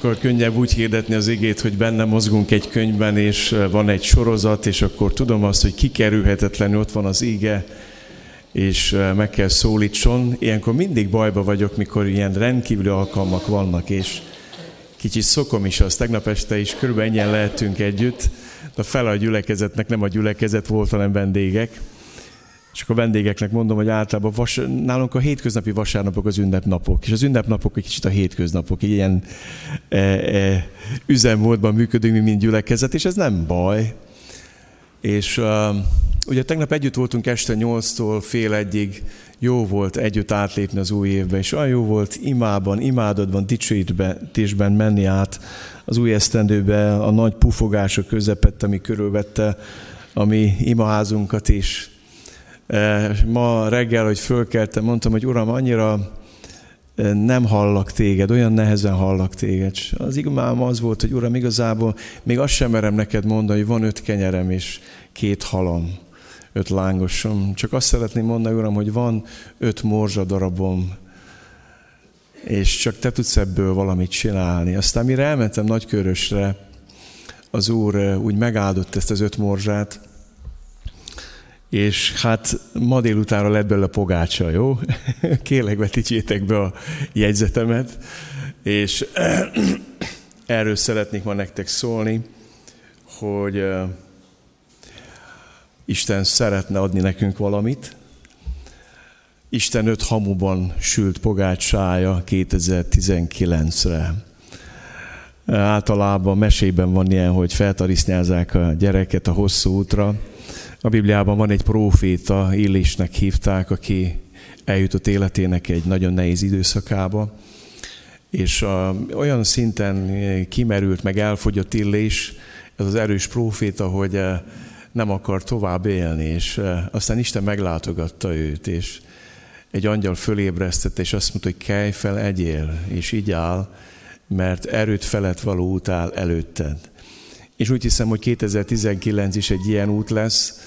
sokkal könnyebb úgy hirdetni az igét, hogy benne mozgunk egy könyvben, és van egy sorozat, és akkor tudom azt, hogy kikerülhetetlenül ott van az ige, és meg kell szólítson. Ilyenkor mindig bajba vagyok, mikor ilyen rendkívüli alkalmak vannak, és kicsit szokom is azt. Tegnap este is körülbelül ennyien lehetünk együtt, de fele a gyülekezetnek nem a gyülekezet volt, hanem vendégek. És akkor a vendégeknek mondom, hogy általában vas, nálunk a hétköznapi vasárnapok az ünnepnapok, és az ünnepnapok egy kicsit a hétköznapok, ilyen e, e, üzemmódban működünk, mint gyülekezet, és ez nem baj. És uh, ugye tegnap együtt voltunk este nyolctól fél egyig, jó volt együtt átlépni az új évbe, és olyan jó volt imában, imádodban, dicsőítésben menni át az új esztendőbe, a nagy pufogások közepette, ami körülvette a mi imaházunkat is. Ma reggel, hogy fölkeltem, mondtam, hogy Uram, annyira nem hallak téged, olyan nehezen hallak téged. Az igmám az volt, hogy Uram, igazából még azt sem merem neked mondani, hogy van öt kenyerem és két halam, öt lángosom. Csak azt szeretném mondani, Uram, hogy van öt morzsa darabom, és csak te tudsz ebből valamit csinálni. Aztán mire elmentem Nagykörösre, az Úr úgy megáldott ezt az öt morzsát, és hát ma délutára lett belőle pogácsa, jó? Kérlek, vetítsétek be a jegyzetemet, és erről szeretnék ma nektek szólni, hogy Isten szeretne adni nekünk valamit. Isten öt hamuban sült pogácsája 2019-re. Általában mesében van ilyen, hogy feltarisznyázzák a gyereket a hosszú útra, a Bibliában van egy próféta, Illésnek hívták, aki eljutott életének egy nagyon nehéz időszakába, és a, olyan szinten kimerült, meg elfogyott Illés, ez az erős próféta, hogy nem akar tovább élni, és aztán Isten meglátogatta őt, és egy angyal fölébresztette, és azt mondta, hogy kelj fel, egyél, és így áll, mert erőt felett való út áll előtted. És úgy hiszem, hogy 2019 is egy ilyen út lesz,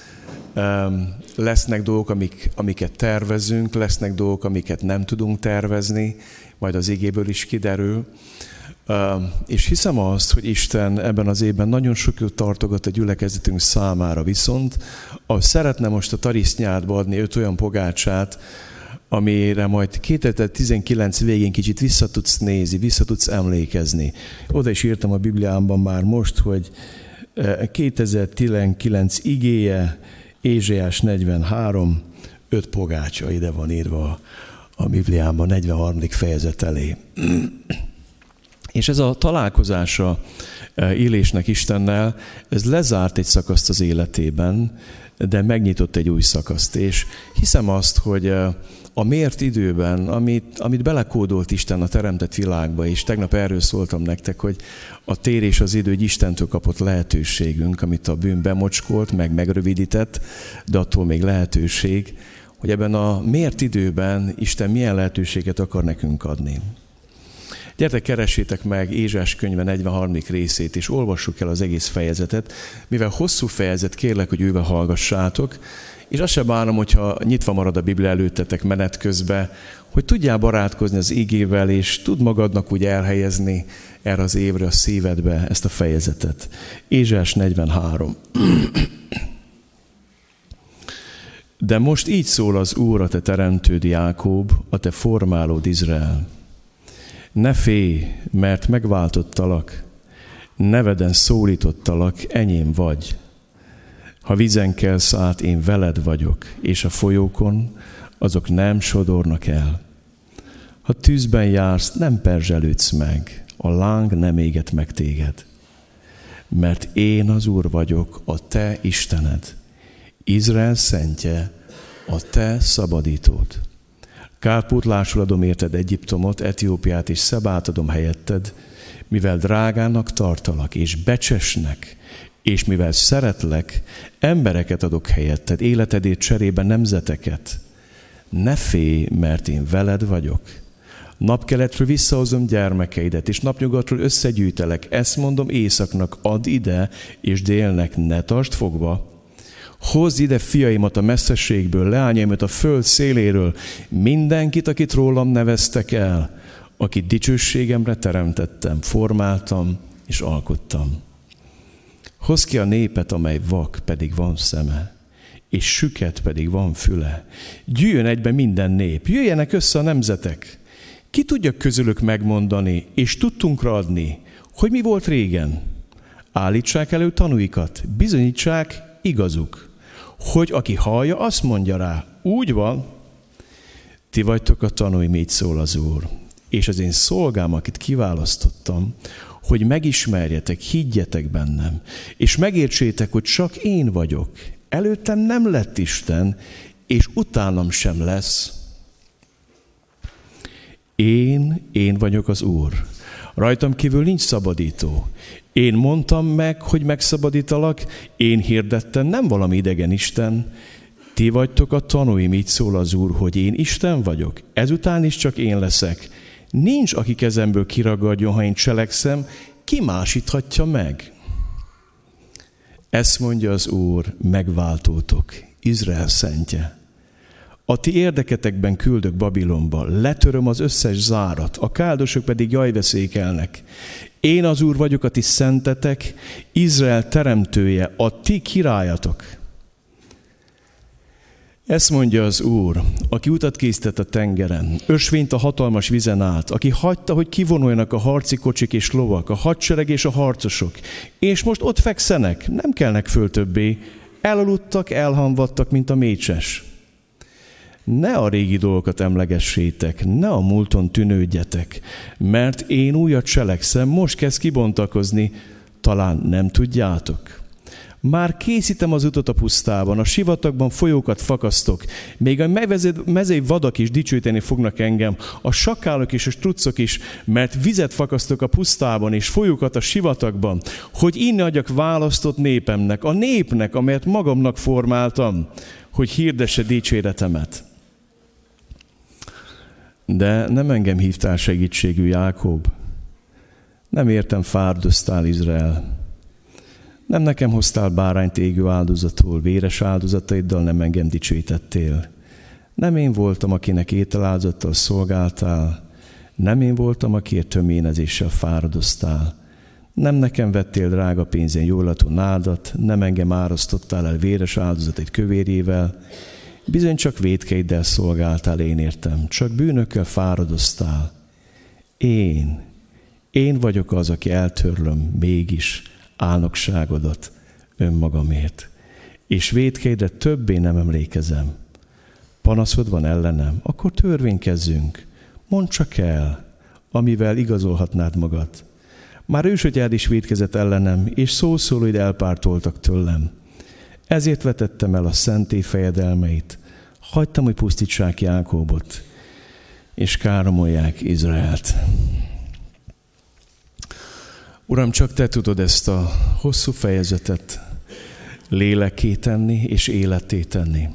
lesznek dolgok, amik, amiket tervezünk, lesznek dolgok, amiket nem tudunk tervezni, majd az igéből is kiderül. És hiszem azt, hogy Isten ebben az évben nagyon sokat tartogat a gyülekezetünk számára, viszont a szeretne most a tarisznyádba adni öt olyan pogácsát, amire majd 2019 végén kicsit vissza tudsz nézni, vissza tudsz emlékezni. Oda is írtam a Bibliámban már most, hogy 2019 igéje, Ézsaiás 43, öt pogácsa ide van írva a Bibliában, 43. fejezet elé. És ez a találkozása élésnek Istennel, ez lezárt egy szakaszt az életében, de megnyitott egy új szakaszt. És hiszem azt, hogy a mért időben, amit, amit belekódolt Isten a teremtett világba, és tegnap erről szóltam nektek, hogy a tér és az idő egy Istentől kapott lehetőségünk, amit a bűn bemocskolt, meg megrövidített, de attól még lehetőség, hogy ebben a mért időben Isten milyen lehetőséget akar nekünk adni. Gyertek, keressétek meg Ézsás könyve 43. részét, és olvassuk el az egész fejezetet. Mivel hosszú fejezet, kérlek, hogy őbe hallgassátok, és azt sem bánom, hogyha nyitva marad a Biblia előttetek menet közben, hogy tudjál barátkozni az ígével, és tud magadnak úgy elhelyezni erre az évre a szívedbe ezt a fejezetet. Ézsás 43. De most így szól az Úr, a te teremtőd Jákob, a te formálód Izrael. Ne félj, mert megváltottalak, neveden szólítottalak, enyém vagy. Ha vizen kelsz át, én veled vagyok, és a folyókon azok nem sodornak el. Ha tűzben jársz, nem perzselődsz meg, a láng nem éget meg téged. Mert én az Úr vagyok, a te Istened, Izrael szentje, a te szabadítód. Kárpótlásul adom érted Egyiptomot, Etiópiát és Szebát adom helyetted, mivel drágának tartalak és becsesnek, és mivel szeretlek, embereket adok helyetted, életedért cserébe nemzeteket. Ne félj, mert én veled vagyok. Napkeletről visszahozom gyermekeidet, és napnyugatról összegyűjtelek. Ezt mondom északnak, add ide, és délnek ne tartsd fogva. Hozz ide fiaimat a messzességből, leányaimat a föld széléről, mindenkit, akit rólam neveztek el, akit dicsőségemre teremtettem, formáltam és alkottam. Hoz ki a népet, amely vak, pedig van szeme, és süket pedig van füle. Gyűjjön egybe minden nép, jöjjenek össze a nemzetek. Ki tudja közülük megmondani, és tudtunkra adni, hogy mi volt régen? Állítsák elő tanúikat, bizonyítsák igazuk, hogy aki hallja, azt mondja rá, úgy van, ti vagytok a tanúi, így szól az Úr. És az én szolgám, akit kiválasztottam, hogy megismerjetek, higgyetek bennem, és megértsétek, hogy csak én vagyok. Előttem nem lett Isten, és utánam sem lesz. Én, én vagyok az Úr. Rajtam kívül nincs szabadító. Én mondtam meg, hogy megszabadítalak, én hirdettem, nem valami idegen Isten. Ti vagytok a tanúim, így szól az Úr, hogy én Isten vagyok. Ezután is csak én leszek. Nincs, aki kezemből kiragadjon, ha én cselekszem, ki másíthatja meg? Ezt mondja az Úr, megváltótok, Izrael szentje. A ti érdeketekben küldök Babilonba, letöröm az összes zárat, a káldosok pedig jajveszékelnek. Én az Úr vagyok, a ti szentetek, Izrael teremtője, a ti királyatok. Ezt mondja az Úr, aki utat készített a tengeren, ösvényt a hatalmas vizen át, aki hagyta, hogy kivonuljanak a harci kocsik és lovak, a hadsereg és a harcosok, és most ott fekszenek, nem kelnek föl többé, elaludtak, elhamvadtak, mint a mécses. Ne a régi dolgokat emlegessétek, ne a múlton tűnődjetek, mert én újat cselekszem, most kezd kibontakozni, talán nem tudjátok. Már készítem az utat a pusztában, a sivatagban folyókat fakasztok, még a mezei vadak is dicsőíteni fognak engem, a sakálok és a struccok is, mert vizet fakasztok a pusztában és folyókat a sivatagban, hogy inni adjak választott népemnek, a népnek, amelyet magamnak formáltam, hogy hirdesse dicséretemet. De nem engem hívtál segítségű Jákob. Nem értem fárdoztál Izrael. Nem nekem hoztál bárányt égő áldozatul, véres áldozataiddal nem engem dicsőítettél. Nem én voltam, akinek ételáldozattal szolgáltál, nem én voltam, akiért töménezéssel fáradoztál. Nem nekem vettél drága pénzén jólatú nádat, nem engem árasztottál el véres áldozat egy kövérjével, bizony csak védkeiddel szolgáltál, én értem, csak bűnökkel fáradoztál. Én, én vagyok az, aki eltörlöm mégis álnokságodat önmagamért, és védkeidre többé nem emlékezem. Panaszod van ellenem, akkor törvénykezzünk. Mondd csak el, amivel igazolhatnád magad. Már ősötyád is védkezett ellenem, és szószólóid elpártoltak tőlem. Ezért vetettem el a szenté fejedelmeit, hagytam, hogy pusztítsák Jákóbot, és káromolják Izraelt. Uram, csak Te tudod ezt a hosszú fejezetet léleké tenni és életé tenni.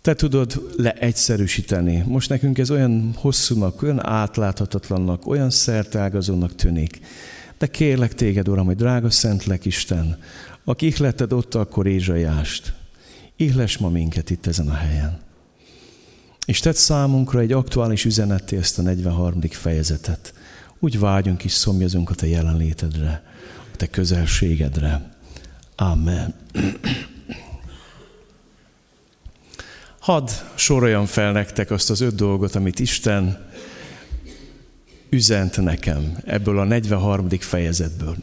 Te tudod leegyszerűsíteni. Most nekünk ez olyan hosszúnak, olyan átláthatatlannak, olyan szertágazónak tűnik. De kérlek téged, Uram, hogy drága Szentlek Isten, aki ihletted ott akkor Ézsaiást, ihles ma minket itt ezen a helyen. És tedd számunkra egy aktuális üzenetté ezt a 43. fejezetet úgy vágyunk és szomjazunk a Te jelenlétedre, a Te közelségedre. Amen. Hadd soroljam fel nektek azt az öt dolgot, amit Isten üzent nekem ebből a 43. fejezetből.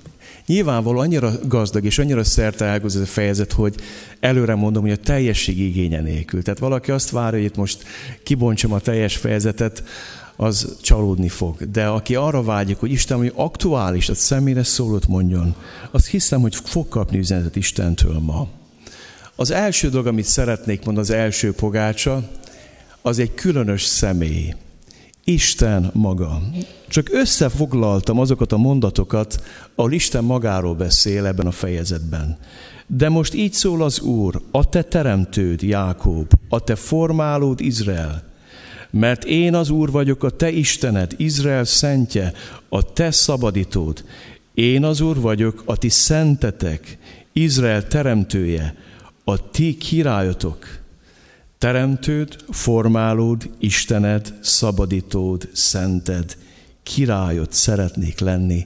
Nyilvánvaló annyira gazdag és annyira szerte ez a fejezet, hogy előre mondom, hogy a teljesség igénye nélkül. Tehát valaki azt várja, hogy itt most kibontsam a teljes fejezetet, az csalódni fog. De aki arra vágyik, hogy Isten hogy aktuális, a személyre szólót mondjon, azt hiszem, hogy fog kapni üzenetet Istentől ma. Az első dolog, amit szeretnék mondani, az első pogácsa, az egy különös személy. Isten maga. Csak összefoglaltam azokat a mondatokat, ahol Isten magáról beszél ebben a fejezetben. De most így szól az Úr, a te teremtőd, Jákob, a te formálód, Izrael, mert én az Úr vagyok, a te Istened, Izrael szentje, a te szabadítód. Én az Úr vagyok, a ti szentetek, Izrael teremtője, a ti királyotok. Teremtőd, formálód, Istened, szabadítód, szented, királyot szeretnék lenni.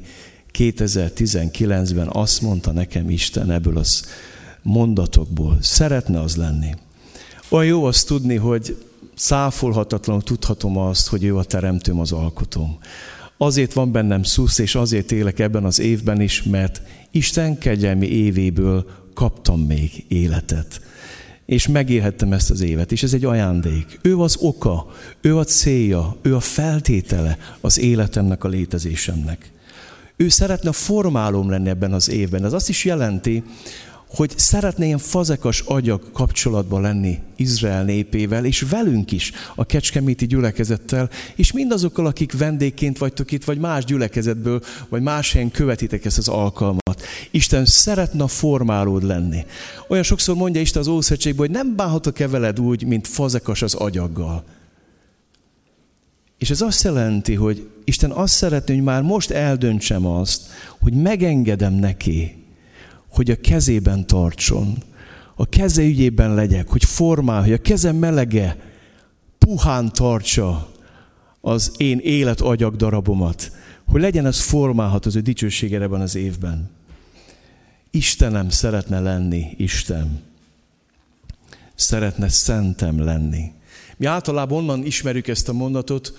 2019-ben azt mondta nekem Isten ebből az mondatokból. Szeretne az lenni. Olyan jó azt tudni, hogy száfolhatatlanul tudhatom azt, hogy ő a teremtőm, az alkotóm. Azért van bennem szusz, és azért élek ebben az évben is, mert Isten kegyelmi évéből kaptam még életet. És megélhettem ezt az évet, és ez egy ajándék. Ő az oka, ő a célja, ő a feltétele az életemnek, a létezésemnek. Ő szeretne formálóm lenni ebben az évben. Ez azt is jelenti, hogy szeretne ilyen fazekas agyak kapcsolatban lenni Izrael népével, és velünk is, a kecskeméti gyülekezettel, és mindazokkal, akik vendégként vagytok itt, vagy más gyülekezetből, vagy más helyen követitek ezt az alkalmat. Isten szeretne formálód lenni. Olyan sokszor mondja Isten az Ószövetségben, hogy nem bánhatok-e veled úgy, mint fazekas az agyaggal. És ez azt jelenti, hogy Isten azt szeretné, hogy már most eldöntsem azt, hogy megengedem neki, hogy a kezében tartson, a keze ügyében legyek, hogy formál, hogy a kezem melege puhán tartsa az én élet agyak darabomat, hogy legyen ez formálhat az ő dicsőségére ebben az évben. Istenem szeretne lenni, Isten. Szeretne szentem lenni. Mi általában onnan ismerjük ezt a mondatot,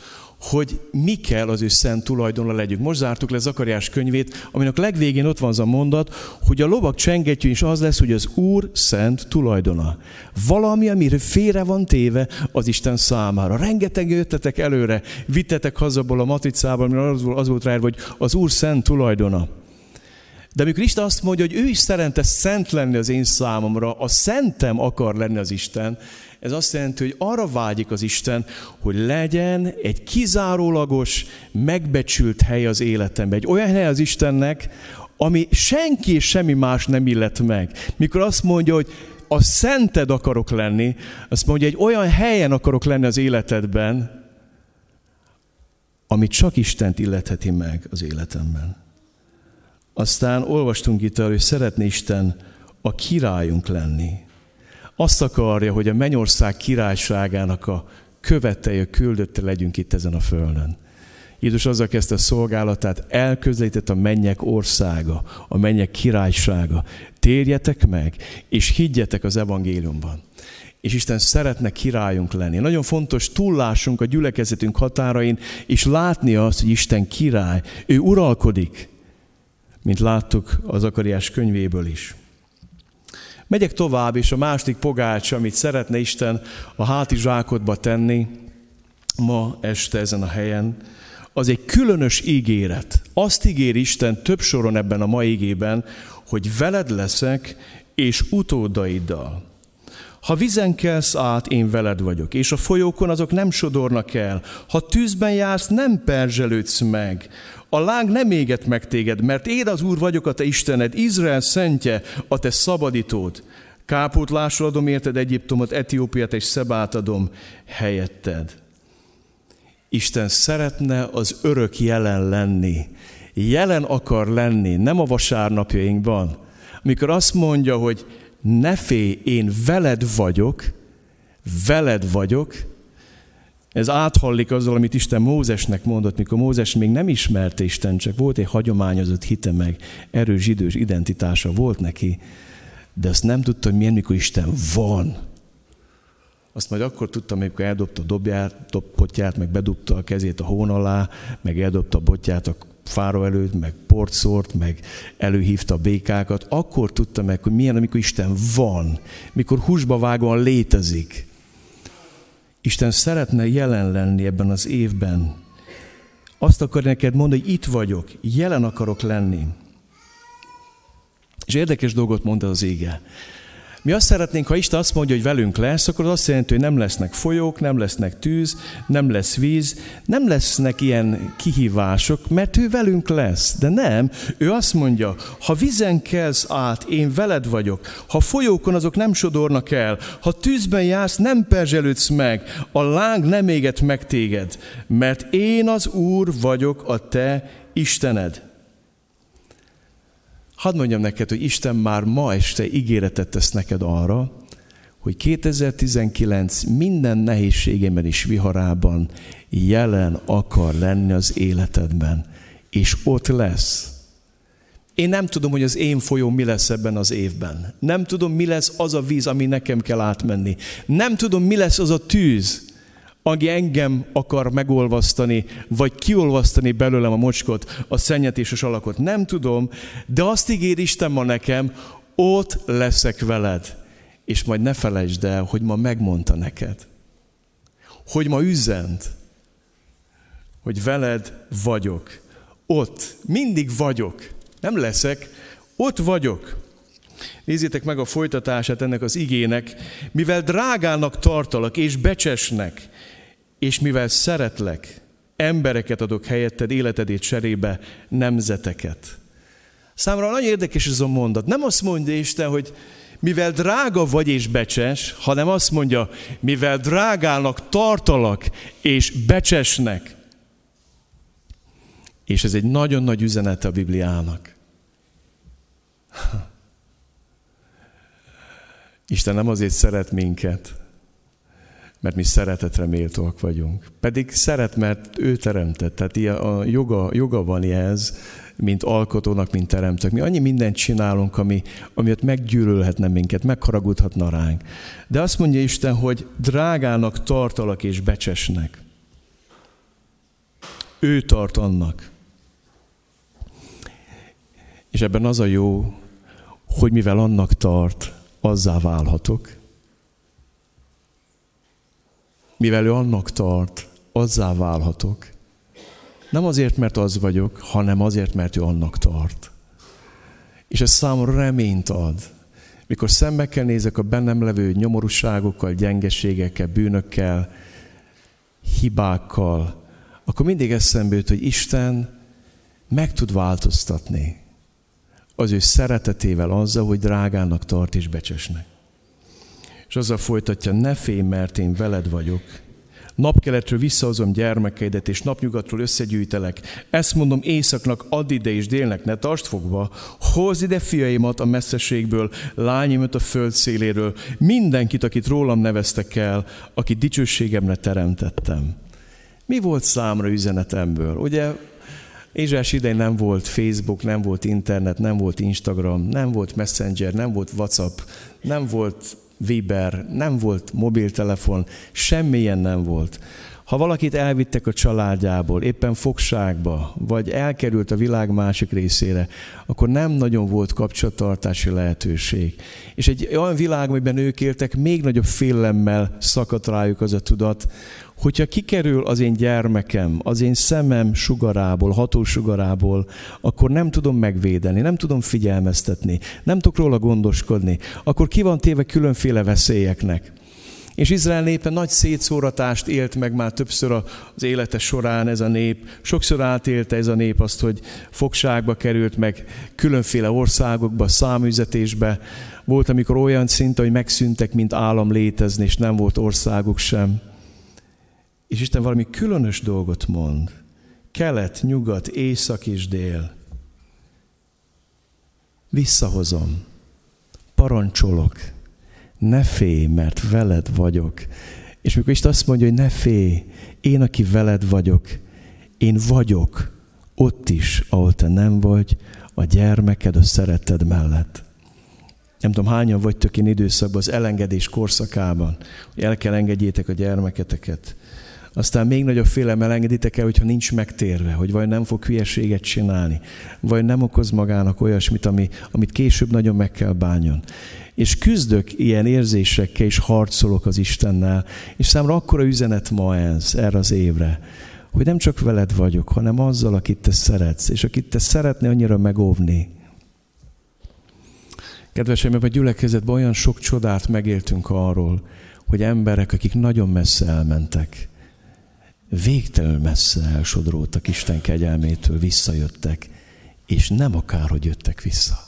hogy mi kell az ő szent tulajdonra legyünk. Most zártuk le Zakariás könyvét, aminek legvégén ott van az a mondat, hogy a lovak csengetjű is az lesz, hogy az Úr szent tulajdona. Valami, amire félre van téve az Isten számára. Rengeteg jöttetek előre, vittetek hazaból a matricából, mert az, az volt rá, hogy az Úr szent tulajdona. De amikor Isten azt mondja, hogy ő is szeretne szent lenni az én számomra, a szentem akar lenni az Isten, ez azt jelenti, hogy arra vágyik az Isten, hogy legyen egy kizárólagos, megbecsült hely az életemben. Egy olyan hely az Istennek, ami senki és semmi más nem illet meg. Mikor azt mondja, hogy a szented akarok lenni, azt mondja, egy olyan helyen akarok lenni az életedben, amit csak Istent illetheti meg az életemben. Aztán olvastunk itt hogy szeretné Isten a királyunk lenni. Azt akarja, hogy a mennyország királyságának a követei, a küldötte legyünk itt ezen a földön. Jézus azzal kezdte a szolgálatát, elközelített a mennyek országa, a mennyek királysága. Térjetek meg, és higgyetek az evangéliumban. És Isten szeretne királyunk lenni. Nagyon fontos túllásunk a gyülekezetünk határain, és látni azt, hogy Isten király. Ő uralkodik, mint láttuk az Akariás könyvéből is. Megyek tovább, és a második pogács, amit szeretne Isten a hátizsákodba tenni ma este ezen a helyen, az egy különös ígéret. Azt ígér Isten több soron ebben a mai ígében, hogy veled leszek, és utódaiddal. Ha vizen kelsz át, én veled vagyok, és a folyókon azok nem sodornak el. Ha tűzben jársz, nem perzselődsz meg a láng nem éget meg téged, mert én az Úr vagyok a te Istened, Izrael szentje, a te szabadítód. Kápótlásra adom érted Egyiptomot, Etiópiát és Szebát adom helyetted. Isten szeretne az örök jelen lenni. Jelen akar lenni, nem a vasárnapjainkban. Amikor azt mondja, hogy ne félj, én veled vagyok, veled vagyok, ez áthallik azzal, amit Isten Mózesnek mondott, mikor Mózes még nem ismerte Isten, csak volt egy hagyományozott hite meg, erős zsidős identitása volt neki, de azt nem tudta, hogy milyen, mikor Isten van. Azt majd akkor tudtam, amikor eldobta a dobját, potját, meg bedobta a kezét a hón alá, meg eldobta a botját a fára előtt, meg port meg előhívta a békákat, akkor tudta meg, hogy milyen, amikor Isten van, mikor húsba vágóan létezik. Isten szeretne jelen lenni ebben az évben. Azt akar neked mondani, hogy itt vagyok, jelen akarok lenni. És érdekes dolgot mondta az ége. Mi azt szeretnénk, ha Isten azt mondja, hogy velünk lesz, akkor az azt jelenti, hogy nem lesznek folyók, nem lesznek tűz, nem lesz víz, nem lesznek ilyen kihívások, mert ő velünk lesz. De nem, ő azt mondja, ha vizen kelsz át, én veled vagyok. Ha folyókon azok nem sodornak el, ha tűzben jársz, nem perzselődsz meg, a láng nem éget meg téged, mert én az Úr vagyok a te Istened. Hadd mondjam neked, hogy Isten már ma este ígéretet tesz neked arra, hogy 2019 minden nehézségében és viharában jelen akar lenni az életedben, és ott lesz. Én nem tudom, hogy az én folyó mi lesz ebben az évben. Nem tudom, mi lesz az a víz, ami nekem kell átmenni. Nem tudom, mi lesz az a tűz, aki engem akar megolvasztani, vagy kiolvasztani belőlem a mocskot, a szennyet és a salakot. Nem tudom, de azt ígér Isten ma nekem, ott leszek veled. És majd ne felejtsd el, hogy ma megmondta neked. Hogy ma üzent, hogy veled vagyok. Ott, mindig vagyok. Nem leszek, ott vagyok. Nézzétek meg a folytatását ennek az igének. Mivel drágának tartalak és becsesnek, és mivel szeretlek, embereket adok helyetted, életedét cserébe, nemzeteket. Számomra nagyon érdekes ez a mondat. Nem azt mondja Isten, hogy mivel drága vagy és becses, hanem azt mondja, mivel drágának tartalak és becsesnek. És ez egy nagyon nagy üzenet a Bibliának. Isten nem azért szeret minket, mert mi szeretetre méltóak vagyunk. Pedig szeret, mert ő teremtett, tehát ilyen a joga, joga van ez, mint alkotónak, mint teremtők. Mi annyi mindent csinálunk, ami, amiatt meggyűlölhetne minket, megharagudhatna ránk. De azt mondja Isten, hogy drágának tartalak és becsesnek. Ő tart annak. És ebben az a jó, hogy mivel annak tart, azzá válhatok. Mivel ő annak tart, azzá válhatok. Nem azért, mert az vagyok, hanem azért, mert ő annak tart. És ez számomra reményt ad. Mikor szembe kell nézek a bennem levő nyomorúságokkal, gyengeségekkel, bűnökkel, hibákkal, akkor mindig eszembe jut, hogy Isten meg tud változtatni az ő szeretetével azzal, hogy drágának tart és becsesnek. És azzal folytatja, ne félj, mert én veled vagyok. Napkeletről visszahozom gyermekeidet, és napnyugatról összegyűjtelek. Ezt mondom északnak, add ide és délnek, ne tartsd fogva. Hozz ide fiaimat a messzeségből, lányaimat a föld széléről, mindenkit, akit rólam neveztek el, akit dicsőségemre teremtettem. Mi volt számra üzenetemből? Ugye Ézsás idején nem volt Facebook, nem volt internet, nem volt Instagram, nem volt Messenger, nem volt WhatsApp, nem volt Viber, nem volt mobiltelefon, semmilyen nem volt. Ha valakit elvittek a családjából, éppen fogságba, vagy elkerült a világ másik részére, akkor nem nagyon volt kapcsolattartási lehetőség. És egy olyan világ, amiben ők éltek, még nagyobb félelemmel szakadt rájuk az a tudat, hogyha kikerül az én gyermekem, az én szemem sugarából, hatósugarából, akkor nem tudom megvédeni, nem tudom figyelmeztetni, nem tudok róla gondoskodni, akkor ki van téve különféle veszélyeknek. És Izrael népe nagy szétszóratást élt meg már többször az élete során ez a nép. Sokszor átélte ez a nép azt, hogy fogságba került meg különféle országokba, száműzetésbe. Volt, amikor olyan szinte, hogy megszűntek, mint állam létezni, és nem volt országuk sem. És Isten valami különös dolgot mond. Kelet, nyugat, észak és dél. Visszahozom. Parancsolok ne félj, mert veled vagyok. És mikor Isten azt mondja, hogy ne félj, én, aki veled vagyok, én vagyok ott is, ahol te nem vagy, a gyermeked, a szereted mellett. Nem tudom, hányan vagytok én időszakban, az elengedés korszakában, hogy el kell engedjétek a gyermeketeket. Aztán még nagyobb félelemmel engeditek el, hogyha nincs megtérve, hogy vagy nem fog hülyeséget csinálni, vagy nem okoz magának olyasmit, ami, amit később nagyon meg kell bánjon. És küzdök ilyen érzésekkel, és harcolok az Istennel, és számra akkora üzenet ma ez, erre az évre, hogy nem csak veled vagyok, hanem azzal, akit te szeretsz, és akit te szeretné annyira megóvni. Kedveseim, a gyülekezetben olyan sok csodát megéltünk arról, hogy emberek, akik nagyon messze elmentek, végtelenül messze elsodródtak Isten kegyelmétől, visszajöttek, és nem akárhogy jöttek vissza.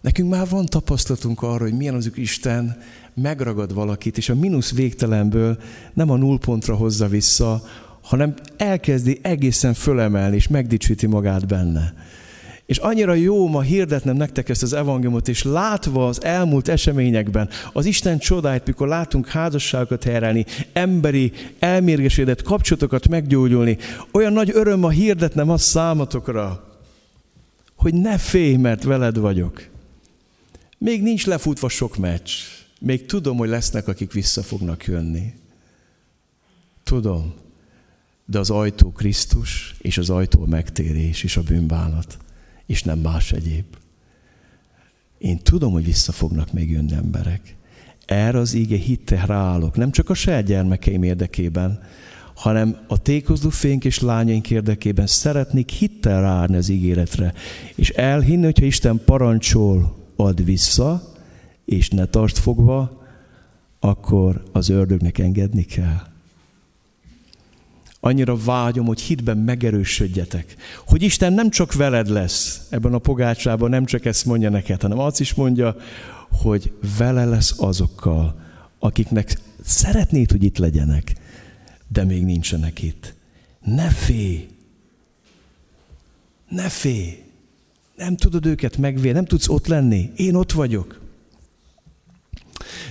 Nekünk már van tapasztalatunk arra, hogy milyen az Isten megragad valakit, és a mínusz végtelenből nem a nullpontra hozza vissza, hanem elkezdi egészen fölemelni, és megdicsíti magát benne. És annyira jó ma hirdetnem nektek ezt az evangéliumot, és látva az elmúlt eseményekben az Isten csodáit, mikor látunk házasságokat helyreállni, emberi, elmérgesedett kapcsolatokat meggyógyulni, olyan nagy öröm ma hirdetnem azt számatokra, hogy ne félj, mert veled vagyok. Még nincs lefutva sok meccs. Még tudom, hogy lesznek, akik vissza fognak jönni. Tudom. De az ajtó Krisztus, és az ajtó megtérés, és a bűnbánat, és nem más egyéb. Én tudom, hogy vissza fognak még jönni emberek. Erre az íge hitte ráállok, nem csak a saját gyermekeim érdekében, hanem a tékozló fénk és lányaink érdekében szeretnék hittel ráállni az ígéretre, és elhinni, hogyha Isten parancsol, ad vissza, és ne tartsd fogva, akkor az ördögnek engedni kell. Annyira vágyom, hogy hitben megerősödjetek, hogy Isten nem csak veled lesz ebben a pogácsában, nem csak ezt mondja neked, hanem azt is mondja, hogy vele lesz azokkal, akiknek szeretnéd, hogy itt legyenek, de még nincsenek itt. Ne félj! Ne félj! Nem tudod őket megvédeni, nem tudsz ott lenni. Én ott vagyok.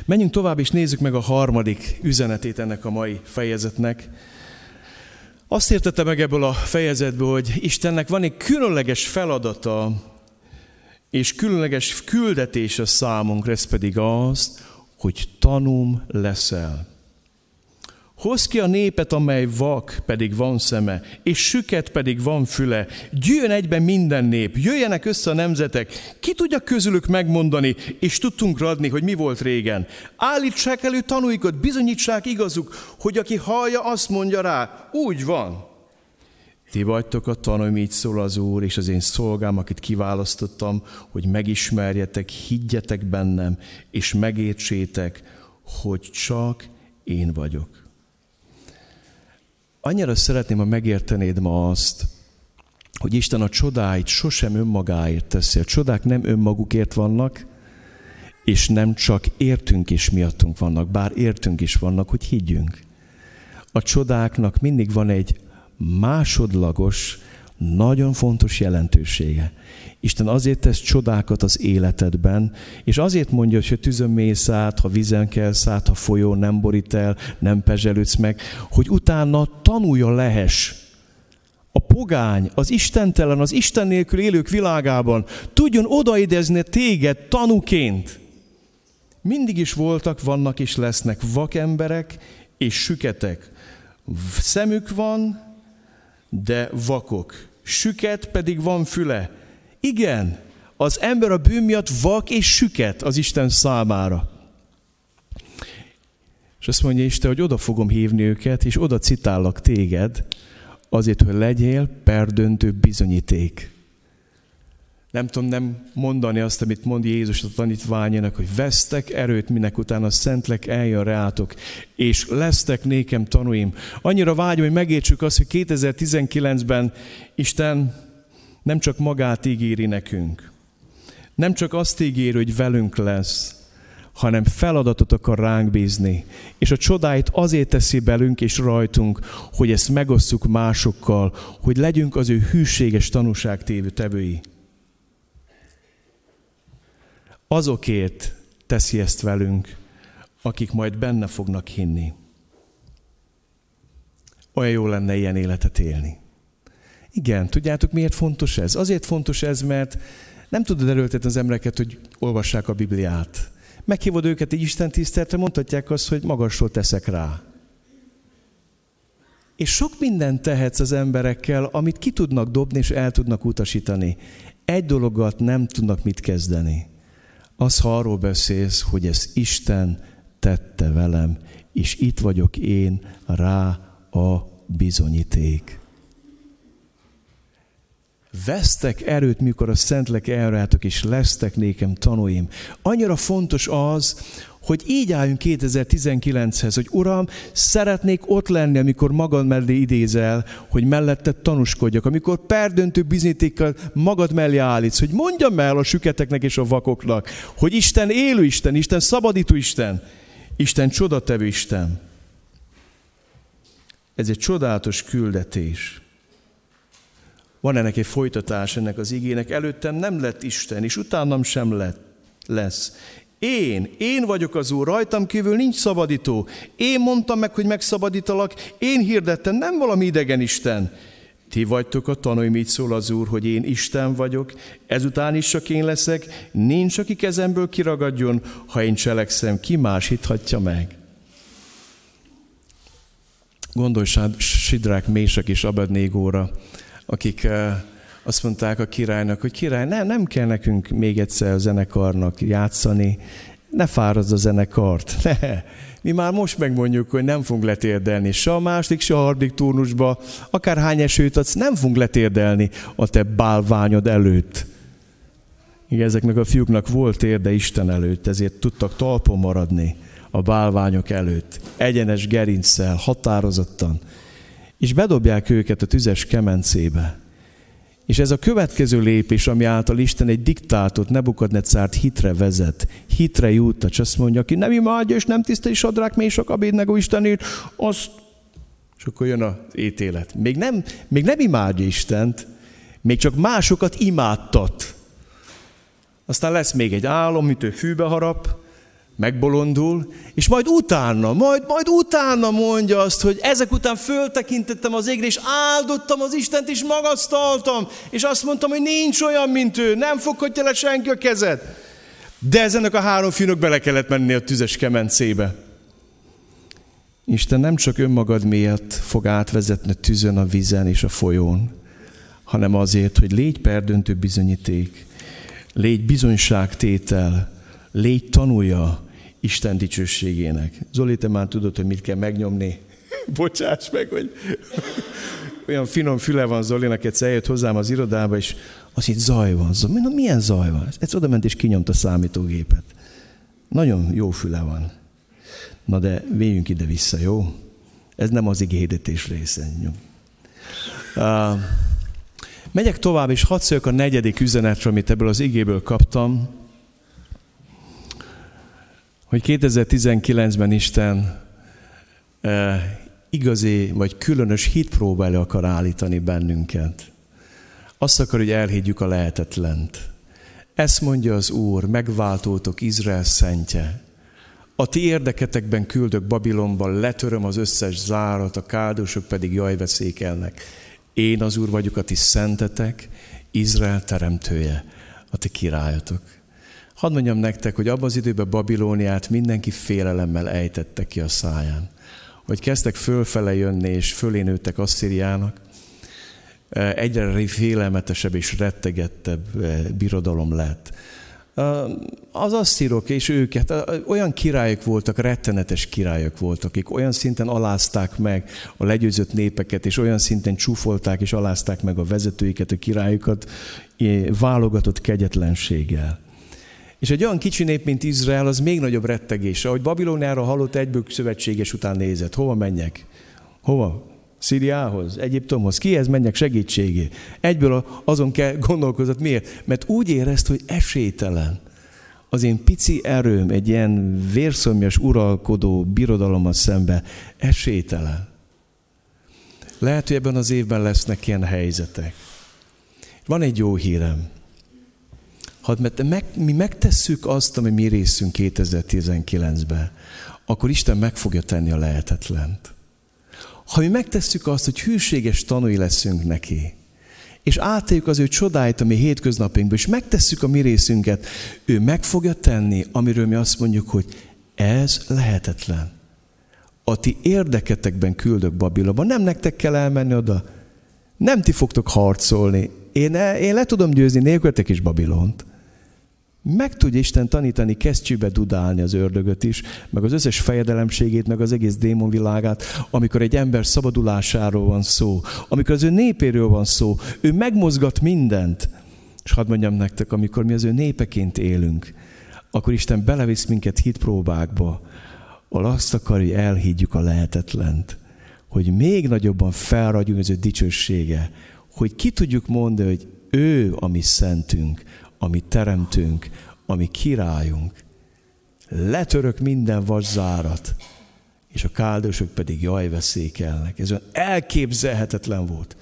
Menjünk tovább, és nézzük meg a harmadik üzenetét ennek a mai fejezetnek. Azt értette meg ebből a fejezetből, hogy Istennek van egy különleges feladata, és különleges küldetése számunkra, ez pedig az, hogy tanum leszel. Hoz ki a népet, amely vak, pedig van szeme, és süket, pedig van füle. Gyűjjön egyben minden nép, jöjjenek össze a nemzetek. Ki tudja közülük megmondani, és tudtunk adni, hogy mi volt régen. Állítsák elő tanúikat, bizonyítsák igazuk, hogy aki hallja, azt mondja rá, úgy van. Ti vagytok a tanúim, így szól az Úr, és az én szolgám, akit kiválasztottam, hogy megismerjetek, higgyetek bennem, és megértsétek, hogy csak én vagyok. Annyira szeretném, ha megértenéd ma azt, hogy Isten a csodáit sosem önmagáért teszi. A csodák nem önmagukért vannak, és nem csak értünk és miattunk vannak, bár értünk is vannak, hogy higgyünk. A csodáknak mindig van egy másodlagos, nagyon fontos jelentősége. Isten azért tesz csodákat az életedben, és azért mondja, hogy ha tűzön mész át, ha vizen kelsz át, ha folyó nem borít el, nem pezselődsz meg, hogy utána tanulja lehes. A pogány, az istentelen, az Isten nélkül élők világában tudjon odaidezni téged tanuként. Mindig is voltak, vannak és lesznek vakemberek és süketek. Szemük van, de vakok süket pedig van füle. Igen, az ember a bűn miatt vak és süket az Isten számára. És azt mondja Isten, hogy oda fogom hívni őket, és oda citállak téged, azért, hogy legyél perdöntő bizonyíték. Nem tudom nem mondani azt, amit mond Jézus a tanítványának, hogy vesztek erőt, minek utána a Szentlek eljön reátok, és lesztek nékem tanúim. Annyira vágyom, hogy megértsük azt, hogy 2019-ben Isten nem csak magát ígéri nekünk, nem csak azt ígéri, hogy velünk lesz, hanem feladatot akar ránk bízni. És a csodáit azért teszi belünk és rajtunk, hogy ezt megosszuk másokkal, hogy legyünk az ő hűséges tanúságtévő tevői azokért teszi ezt velünk, akik majd benne fognak hinni. Olyan jó lenne ilyen életet élni. Igen, tudjátok miért fontos ez? Azért fontos ez, mert nem tudod erőltetni az embereket, hogy olvassák a Bibliát. Meghívod őket egy Isten tiszteltre, mondhatják azt, hogy magasról teszek rá. És sok mindent tehetsz az emberekkel, amit ki tudnak dobni és el tudnak utasítani. Egy dologgal nem tudnak mit kezdeni az, ha arról beszélsz, hogy ez Isten tette velem, és itt vagyok én rá a bizonyíték. Vesztek erőt, mikor a Szentlek elrátok, és lesztek nékem tanúim. Annyira fontos az, hogy így álljunk 2019-hez, hogy Uram, szeretnék ott lenni, amikor magad mellé idézel, hogy melletted tanúskodjak, amikor perdöntő bizonyítékkal magad mellé állítsz, hogy mondjam el a süketeknek és a vakoknak, hogy Isten élő Isten, Isten szabadító Isten, Isten csodatevő Isten. Ez egy csodálatos küldetés. Van ennek egy folytatás ennek az igének. Előttem nem lett Isten, és utánam sem lett, lesz. Én, én vagyok az Úr, rajtam kívül nincs szabadító. Én mondtam meg, hogy megszabadítalak, én hirdettem, nem valami idegen Isten. Ti vagytok a tanúim, így szól az Úr, hogy én Isten vagyok, ezután is csak én leszek, nincs, aki kezemből kiragadjon, ha én cselekszem, ki más hithatja meg. Gondolj Sidrák, Mések és Abednégóra, akik eh, azt mondták a királynak, hogy király, nem, nem kell nekünk még egyszer a zenekarnak játszani, ne fáradj a zenekart. Ne. Mi már most megmondjuk, hogy nem fogunk letérdelni se a második, se a harmadik turnusba, akár hány esőt adsz, nem fogunk letérdelni a te bálványod előtt. Igen, ezeknek a fiúknak volt érde Isten előtt, ezért tudtak talpon maradni a bálványok előtt, egyenes gerincsel, határozottan, és bedobják őket a tüzes kemencébe. És ez a következő lépés, ami által Isten egy diktátot, Nebukadnecárt hitre vezet, hitre jut, és azt mondja, aki nem imádja és nem tiszteli Sadrák, Mésok, Abédnego Istenét, azt... És akkor jön az ítélet. Még nem, még nem imádja Istent, még csak másokat imádtat. Aztán lesz még egy álom, mint ő fűbe harap, megbolondul, és majd utána, majd, majd utána mondja azt, hogy ezek után föltekintettem az égre, és áldottam az Istent, és magasztaltam, és azt mondtam, hogy nincs olyan, mint ő, nem foghatja le senki a kezed. De ezenek a három fiúnak bele kellett menni a tüzes kemencébe. Isten nem csak önmagad miatt fog átvezetni tűzön, a vízen és a folyón, hanem azért, hogy légy perdöntő bizonyíték, légy bizonyságtétel, légy tanulja Isten dicsőségének. Zoli, te már tudod, hogy mit kell megnyomni. Bocsáss meg, hogy olyan finom füle van Zolinak, egyszer eljött hozzám az irodába, és azt itt zaj van. Zoli, na, milyen zaj van? Ez oda ment és kinyomta a számítógépet. Nagyon jó füle van. Na de véljünk ide-vissza, jó? Ez nem az igédetés része. Uh, megyek tovább, és hadd a negyedik üzenetre, amit ebből az igéből kaptam hogy 2019-ben Isten eh, igazi vagy különös hitpróbára akar állítani bennünket. Azt akar, hogy elhiggyük a lehetetlent. Ezt mondja az Úr, megváltótok Izrael szentje. A ti érdeketekben küldök Babilonban, letöröm az összes zárat, a káldósok pedig jaj veszékelnek. Én az Úr vagyok, a ti szentetek, Izrael teremtője, a ti királyatok. Hadd mondjam nektek, hogy abban az időben Babilóniát mindenki félelemmel ejtette ki a száján. Hogy kezdtek fölfele jönni, és fölé nőttek Asszíriának, eh, egyre félelmetesebb és rettegettebb eh, birodalom lett. Eh, az asszírok és őket, olyan királyok voltak, rettenetes királyok voltak, akik olyan szinten alázták meg a legyőzött népeket, és olyan szinten csúfolták és alázták meg a vezetőiket, a királyokat, válogatott kegyetlenséggel. És egy olyan kicsi nép, mint Izrael, az még nagyobb rettegés. Ahogy Babilóniára hallott, egyből szövetséges után nézett. Hova menjek? Hova? Szíriához, Egyiptomhoz, kihez menjek segítségé? Egyből azon kell gondolkozott, miért? Mert úgy érezt, hogy esélytelen. Az én pici erőm egy ilyen vérszomjas uralkodó birodalommal szembe esélytelen. Lehet, hogy ebben az évben lesznek ilyen helyzetek. Van egy jó hírem. Ha meg, mi megtesszük azt, ami mi részünk 2019-ben, akkor Isten meg fogja tenni a lehetetlent. Ha mi megtesszük azt, hogy hűséges tanúi leszünk neki, és átéljük az ő csodáit a mi hétköznapjainkba, és megtesszük a mi részünket, ő meg fogja tenni, amiről mi azt mondjuk, hogy ez lehetetlen. A ti érdeketekben küldök Babilonba, nem nektek kell elmenni oda, nem ti fogtok harcolni, én, én le tudom győzni nélkületek is Babilont. Meg tudja Isten tanítani kesztyűbe dudálni az ördögöt is, meg az összes fejedelemségét, meg az egész démonvilágát, amikor egy ember szabadulásáról van szó, amikor az ő népéről van szó, ő megmozgat mindent. És hadd mondjam nektek, amikor mi az ő népeként élünk, akkor Isten belevisz minket hitpróbákba, ahol azt akar, hogy elhiggyük a lehetetlent, hogy még nagyobban felragyunk az ő dicsősége, hogy ki tudjuk mondani, hogy ő a mi szentünk, ami teremtünk, ami királyunk. Letörök minden vaszárat, és a káldosok pedig jaj veszékelnek. Ez olyan elképzelhetetlen volt.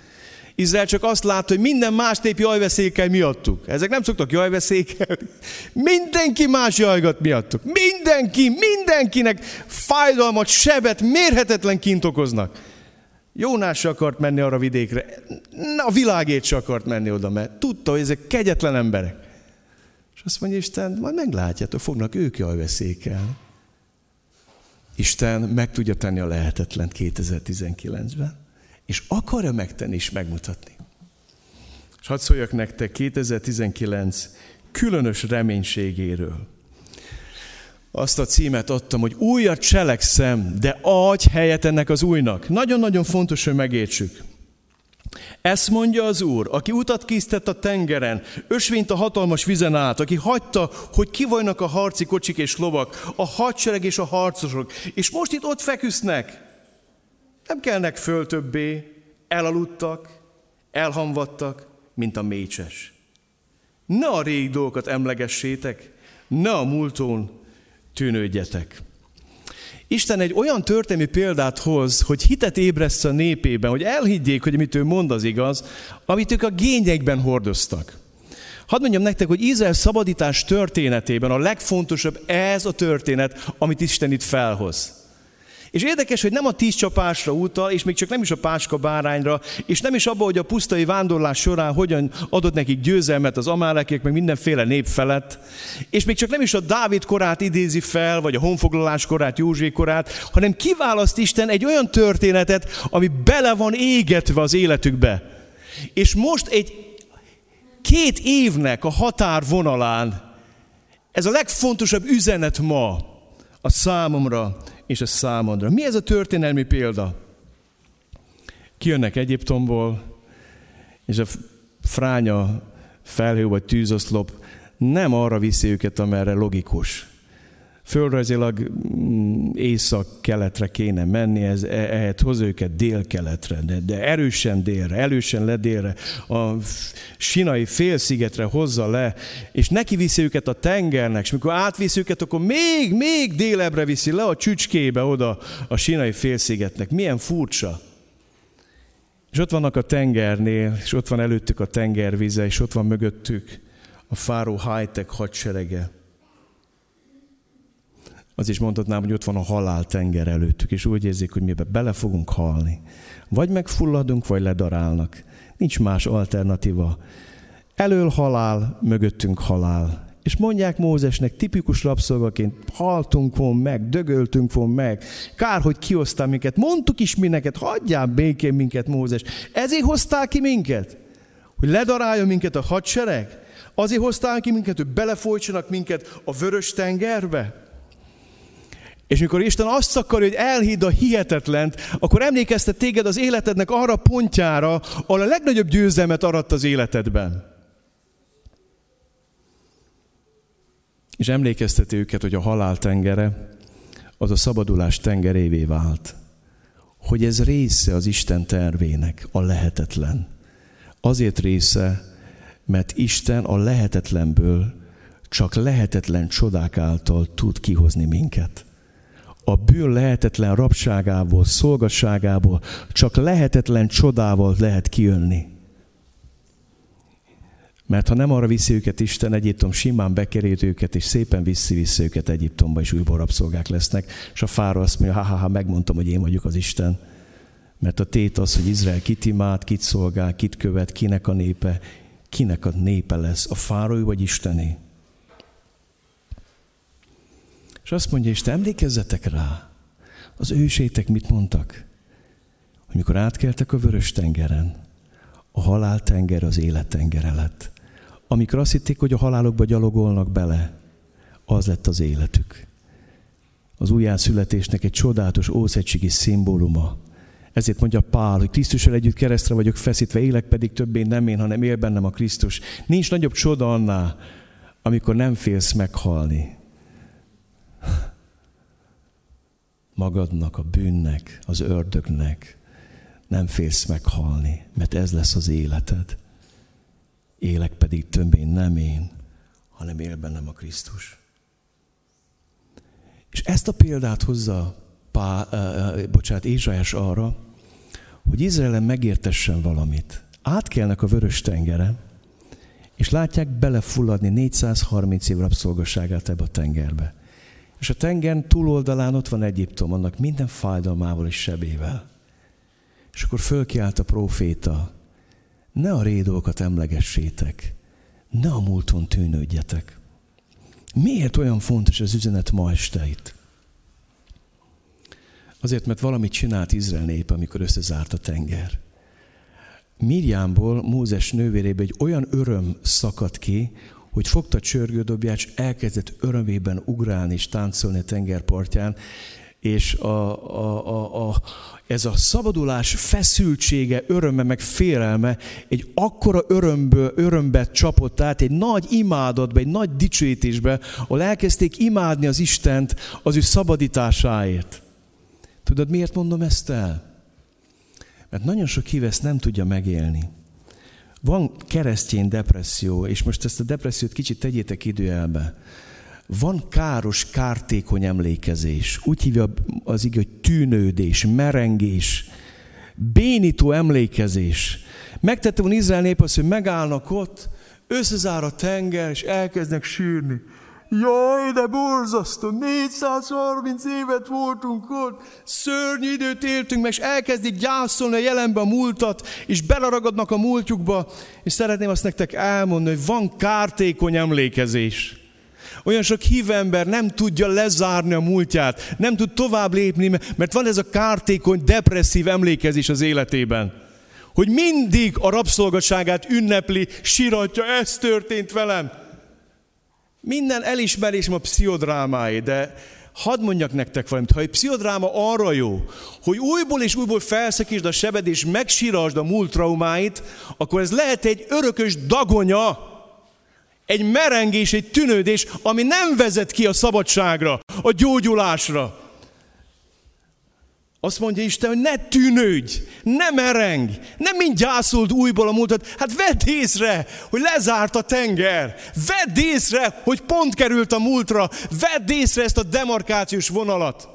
Izrael csak azt látta, hogy minden más nép jajveszékel miattuk. Ezek nem szoktak jajveszékelni. Mindenki más jajgat miattuk. Mindenki, mindenkinek fájdalmat, sebet, mérhetetlen kint okoznak. Jónás akart menni arra vidékre. A világét se akart menni oda, mert tudta, hogy ezek kegyetlen emberek. És azt mondja Isten, majd meglátjátok, fognak ők jajveszékelni. Isten meg tudja tenni a lehetetlen 2019-ben, és akarja megtenni és megmutatni. És hadd szóljak nektek 2019 különös reménységéről. Azt a címet adtam, hogy újat cselekszem, de adj helyet ennek az újnak. Nagyon-nagyon fontos, hogy megértsük. Ezt mondja az Úr, aki utat készített a tengeren, ösvényt a hatalmas vizen át, aki hagyta, hogy kivajnak a harci kocsik és lovak, a hadsereg és a harcosok, és most itt ott feküsznek. Nem kelnek föl többé, elaludtak, elhamvadtak, mint a mécses. Ne a régi dolgokat emlegessétek, ne a múlton tűnődjetek. Isten egy olyan történelmi példát hoz, hogy hitet ébreszt a népében, hogy elhiggyék, hogy amit ő mond az igaz, amit ők a gényekben hordoztak. Hadd mondjam nektek, hogy Izrael szabadítás történetében a legfontosabb ez a történet, amit Isten itt felhoz. És érdekes, hogy nem a tíz csapásra utal, és még csak nem is a páska bárányra, és nem is abba, hogy a pusztai vándorlás során hogyan adott nekik győzelmet az amálekiek, meg mindenféle nép felett, és még csak nem is a Dávid korát idézi fel, vagy a honfoglalás korát, József korát, hanem kiválaszt Isten egy olyan történetet, ami bele van égetve az életükbe. És most egy két évnek a határvonalán ez a legfontosabb üzenet ma a számomra és a számodra. Mi ez a történelmi példa? Kijönnek Egyiptomból, és a fránya felhő vagy tűzoszlop nem arra viszi őket, amerre logikus. Földrajzilag mm, észak-keletre kéne menni, ez e, ehhez hoz őket dél-keletre, de, erősen délre, erősen le délre, a sinai félszigetre hozza le, és neki viszi őket a tengernek, és mikor átviszi őket, akkor még, még délebre viszi le a csücskébe oda a sinai félszigetnek. Milyen furcsa. És ott vannak a tengernél, és ott van előttük a tengervize, és ott van mögöttük a fáró high-tech hadserege az is mondhatnám, hogy ott van a halál tenger előttük, és úgy érzik, hogy mi bele fogunk halni. Vagy megfulladunk, vagy ledarálnak. Nincs más alternatíva. Elől halál, mögöttünk halál. És mondják Mózesnek tipikus rabszolgaként, haltunk volna meg, dögöltünk volna meg, kár, hogy kihoztál minket, mondtuk is mi neked, hagyjál békén minket, Mózes. Ezért hoztál ki minket? Hogy ledarálja minket a hadsereg? Azért hoztál ki minket, hogy belefolytsanak minket a vörös tengerbe? És mikor Isten azt akarja, hogy elhidd a hihetetlent, akkor emlékeztet téged az életednek arra pontjára, ahol a legnagyobb győzelmet aratt az életedben. És emlékezteti őket, hogy a halál tengere az a szabadulás tengerévé vált. Hogy ez része az Isten tervének, a lehetetlen. Azért része, mert Isten a lehetetlenből csak lehetetlen csodák által tud kihozni minket a bűn lehetetlen rabságából, szolgasságából csak lehetetlen csodával lehet kijönni. Mert ha nem arra viszi őket Isten, Egyiptom simán bekerít őket, és szépen viszi vissza őket Egyiptomba, és újból rabszolgák lesznek. És a fára azt mondja, ha, ha, ha megmondtam, hogy én vagyok az Isten. Mert a tét az, hogy Izrael kit imád, kit szolgál, kit követ, kinek a népe, kinek a népe lesz, a fárói vagy Istené. És azt mondja, és te emlékezzetek rá, az ősétek mit mondtak? Hogy mikor átkeltek a vörös tengeren, a halál tenger az élet tengere lett. Amikor azt hitték, hogy a halálokba gyalogolnak bele, az lett az életük. Az újjászületésnek egy csodálatos ószegységi szimbóluma. Ezért mondja Pál, hogy Krisztussal együtt keresztre vagyok feszítve, élek pedig többé nem én, hanem él bennem a Krisztus. Nincs nagyobb csoda annál, amikor nem félsz meghalni, magadnak, a bűnnek, az ördögnek nem félsz meghalni, mert ez lesz az életed. Élek pedig többé nem én, hanem él bennem a Krisztus. És ezt a példát hozza Pá, uh, bocsánat, Ézsajás arra, hogy Izraelen megértessen valamit. átkelnek a vörös tengere, és látják belefulladni 430 év rabszolgasságát ebbe a tengerbe. És a tenger túloldalán ott van Egyiptom, annak minden fájdalmával és sebével. És akkor fölkiált a próféta, ne a rédókat emlegessétek, ne a múlton tűnődjetek. Miért olyan fontos az üzenet ma este itt? Azért, mert valamit csinált Izrael nép, amikor összezárt a tenger. Mirjámból, Mózes nővérébe egy olyan öröm szakadt ki, hogy fogta csörgődobját, és elkezdett örömében ugrálni és táncolni a tengerpartján, és a, a, a, a, ez a szabadulás feszültsége, öröme, meg félelme egy akkora örömből, örömbe csapott át, egy nagy imádatba, egy nagy dicsőítésbe, ahol elkezdték imádni az Istent az ő szabadításáért. Tudod, miért mondom ezt el? Mert nagyon sok hív nem tudja megélni. Van keresztény depresszió, és most ezt a depressziót kicsit tegyétek időelbe. Van káros, kártékony emlékezés. Úgy hívja az igaz, hogy tűnődés, merengés, bénító emlékezés. Megtette volna Izrael nép azt, hogy megállnak ott, összezár a tenger, és elkezdnek sírni. Jaj, de borzasztó, 430 évet voltunk ott, szörnyű időt éltünk és elkezdik gyászolni a jelenbe a múltat, és beleragadnak a múltjukba, és szeretném azt nektek elmondani, hogy van kártékony emlékezés. Olyan sok hívember nem tudja lezárni a múltját, nem tud tovább lépni, mert van ez a kártékony, depresszív emlékezés az életében. Hogy mindig a rabszolgaságát ünnepli, siratja, ez történt velem. Minden elismerésem a pszichodrámáé, de hadd mondjak nektek valamit, ha egy pszichodráma arra jó, hogy újból és újból felszakítsd a sebed és megsírasd a múlt traumáit, akkor ez lehet egy örökös dagonya, egy merengés, egy tűnődés, ami nem vezet ki a szabadságra, a gyógyulásra. Azt mondja Isten, hogy ne tűnődj, ne mereng, nem mind gyászold újból a múltat. Hát vedd észre, hogy lezárt a tenger. Vedd észre, hogy pont került a múltra. Vedd észre ezt a demarkációs vonalat.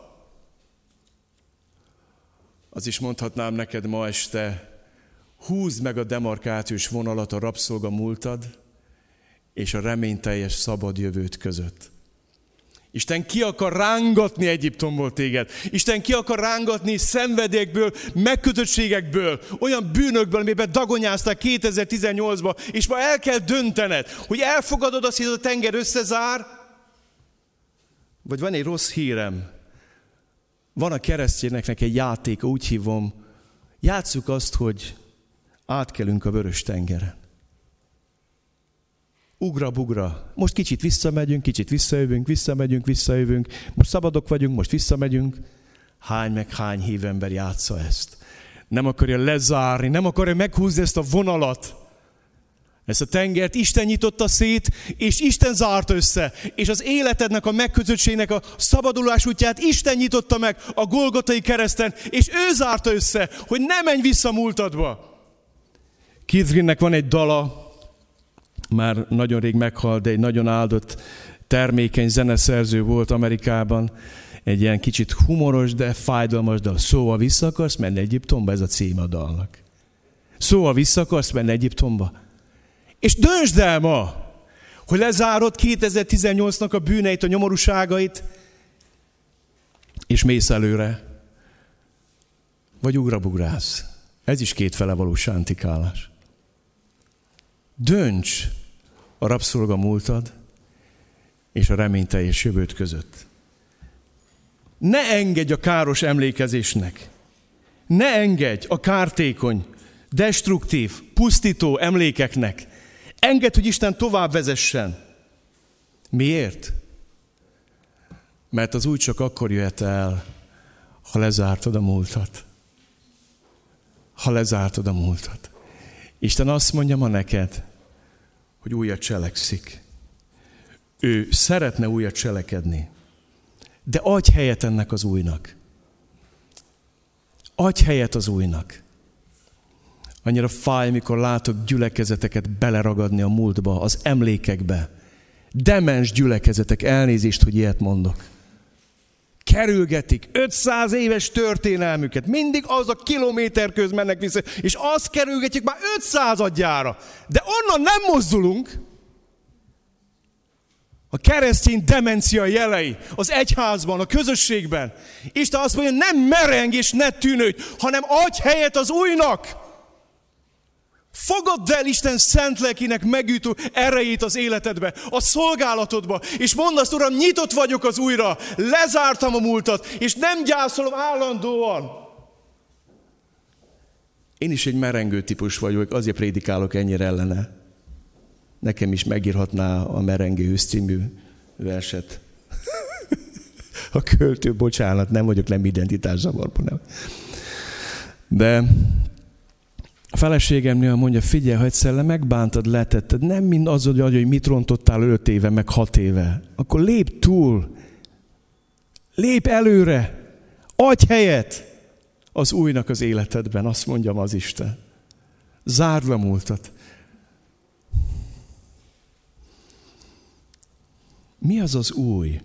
Az is mondhatnám neked ma este, húzd meg a demarkációs vonalat a rabszolga múltad és a reményteljes szabad jövőt között. Isten ki akar rángatni Egyiptomból téged. Isten ki akar rángatni szenvedékből, megkötöttségekből, olyan bűnökből, amiben dagonyázták 2018-ban, és ma el kell döntened, hogy elfogadod azt, hogy a tenger összezár, vagy van egy rossz hírem. Van a keresztényeknek egy játék, úgy hívom, játsszuk azt, hogy átkelünk a vörös tengeren ugra-bugra. Most kicsit visszamegyünk, kicsit visszajövünk, visszamegyünk, visszajövünk. Most szabadok vagyunk, most visszamegyünk. Hány meg hány hívember játsza ezt. Nem akarja lezárni, nem akarja meghúzni ezt a vonalat. Ezt a tengert Isten nyitotta szét, és Isten zárt össze. És az életednek, a megkötöttségnek a szabadulás útját Isten nyitotta meg a Golgotai kereszten, és ő zárta össze, hogy ne menj vissza múltadba. Kidrinnek van egy dala, már nagyon rég meghalt, de egy nagyon áldott, termékeny zeneszerző volt Amerikában. Egy ilyen kicsit humoros, de fájdalmas dal. Szóval vissza akarsz menni Egyiptomba? Ez a cím a dalnak. Szóval vissza akarsz menni Egyiptomba? És döntsd el ma, hogy lezárod 2018-nak a bűneit, a nyomorúságait, és mész előre. Vagy ugrabugrász. Ez is kétfele való sántikálás. Dönts a rabszolga múltad és a reményteljes jövőt között. Ne engedj a káros emlékezésnek. Ne engedj a kártékony, destruktív, pusztító emlékeknek. Engedd, hogy Isten tovább vezessen. Miért? Mert az úgy csak akkor jöhet el, ha lezártad a múltat. Ha lezártad a múltat. Isten azt mondja ma neked, hogy újat cselekszik. Ő szeretne újat cselekedni. De adj helyet ennek az újnak. Adj helyet az újnak. Annyira fáj, mikor látok gyülekezeteket beleragadni a múltba, az emlékekbe. Demens gyülekezetek, elnézést, hogy ilyet mondok. Kerülgetik 500 éves történelmüket. Mindig az a kilométer köz mennek vissza, és azt kerülgetjük már 500 adjára. De onnan nem mozdulunk. A keresztény demencia jelei az egyházban, a közösségben. Isten azt mondja, nem mereng és ne tűnődj, hanem adj helyet az újnak. Fogadd el Isten szent lelkinek megütő erejét az életedbe, a szolgálatodba, és mondd azt, Uram, nyitott vagyok az újra, lezártam a múltat, és nem gyászolom állandóan. Én is egy merengő típus vagyok, azért prédikálok ennyire ellene. Nekem is megírhatná a merengő című verset. a költő, bocsánat, nem vagyok nem identitászavarban. Nem. De a feleségemnél mondja, figyelj, ha egyszer megbántad, letetted, nem mind az, hogy mit rontottál öt éve, meg hat éve, akkor lép túl, lép előre, adj helyet az újnak az életedben, azt mondjam az Isten. Zárd le múltat. Mi az az új,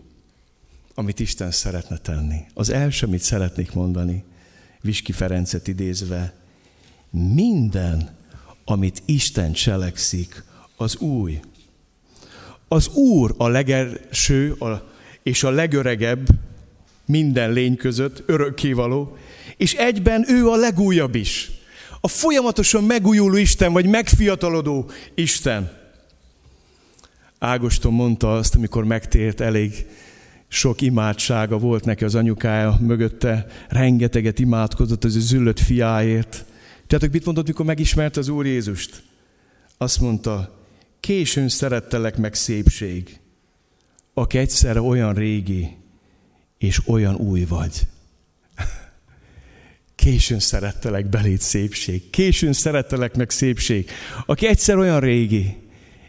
amit Isten szeretne tenni? Az első, amit szeretnék mondani, Viski Ferencet idézve, minden, amit Isten cselekszik, az új. Az Úr a legelső a, és a legöregebb minden lény között, örökkévaló, és egyben ő a legújabb is. A folyamatosan megújuló Isten, vagy megfiatalodó Isten. Ágoston mondta azt, amikor megtért, elég sok imádsága volt neki az anyukája mögötte, rengeteget imádkozott az ő züllött fiáért. Tudjátok, mit mondott, mikor megismerte az Úr Jézust? Azt mondta, későn szerettelek meg szépség, aki egyszerre olyan régi és olyan új vagy. Későn szerettelek belét szépség, későn szerettelek meg szépség, aki egyszer olyan régi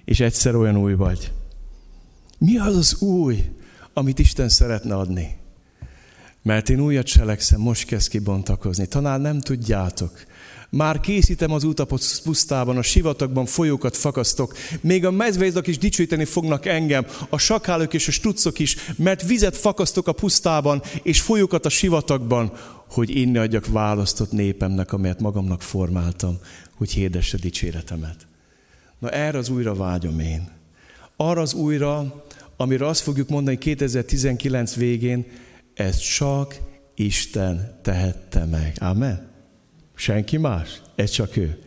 és egyszer olyan új vagy. Mi az az új, amit Isten szeretne adni? Mert én újat cselekszem, most kezd kibontakozni. Talán nem tudjátok, már készítem az út a pusztában, a sivatagban folyókat fakasztok. Még a mezveizdak is dicsőíteni fognak engem, a sakálok és a struccok is, mert vizet fakasztok a pusztában, és folyókat a sivatagban, hogy inni adjak választott népemnek, amelyet magamnak formáltam, hogy hirdesse dicséretemet. Na erre az újra vágyom én. Arra az újra, amire azt fogjuk mondani 2019 végén, ez csak Isten tehette meg. Amen. Senki más? Ez csak ő.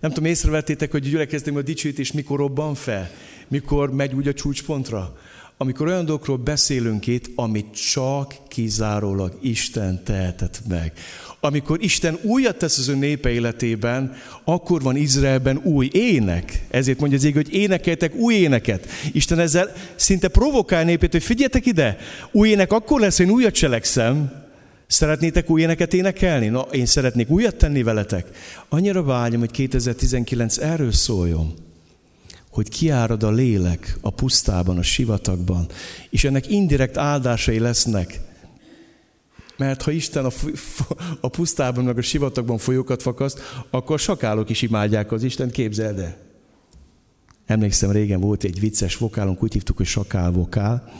Nem tudom, észrevettétek, hogy a gyülekeztem a dicsőítés mikor robban fel? Mikor megy úgy a csúcspontra? Amikor olyan dolgokról beszélünk itt, amit csak kizárólag Isten tehetett meg. Amikor Isten újat tesz az ő népe életében, akkor van Izraelben új ének. Ezért mondja az ég, hogy énekeltek új éneket. Isten ezzel szinte provokál népét, hogy figyeljetek ide, új ének akkor lesz, én újat cselekszem, Szeretnétek új éneket énekelni? Na, én szeretnék újat tenni veletek. Annyira vágyom, hogy 2019 erről szóljon, hogy kiárad a lélek a pusztában, a sivatagban, és ennek indirekt áldásai lesznek. Mert ha Isten a, a pusztában, meg a sivatagban folyókat fakaszt, akkor sakálok is imádják az Isten, képzeld el. Emlékszem, régen volt egy vicces vokálunk, úgy hívtuk, hogy sakálvokál.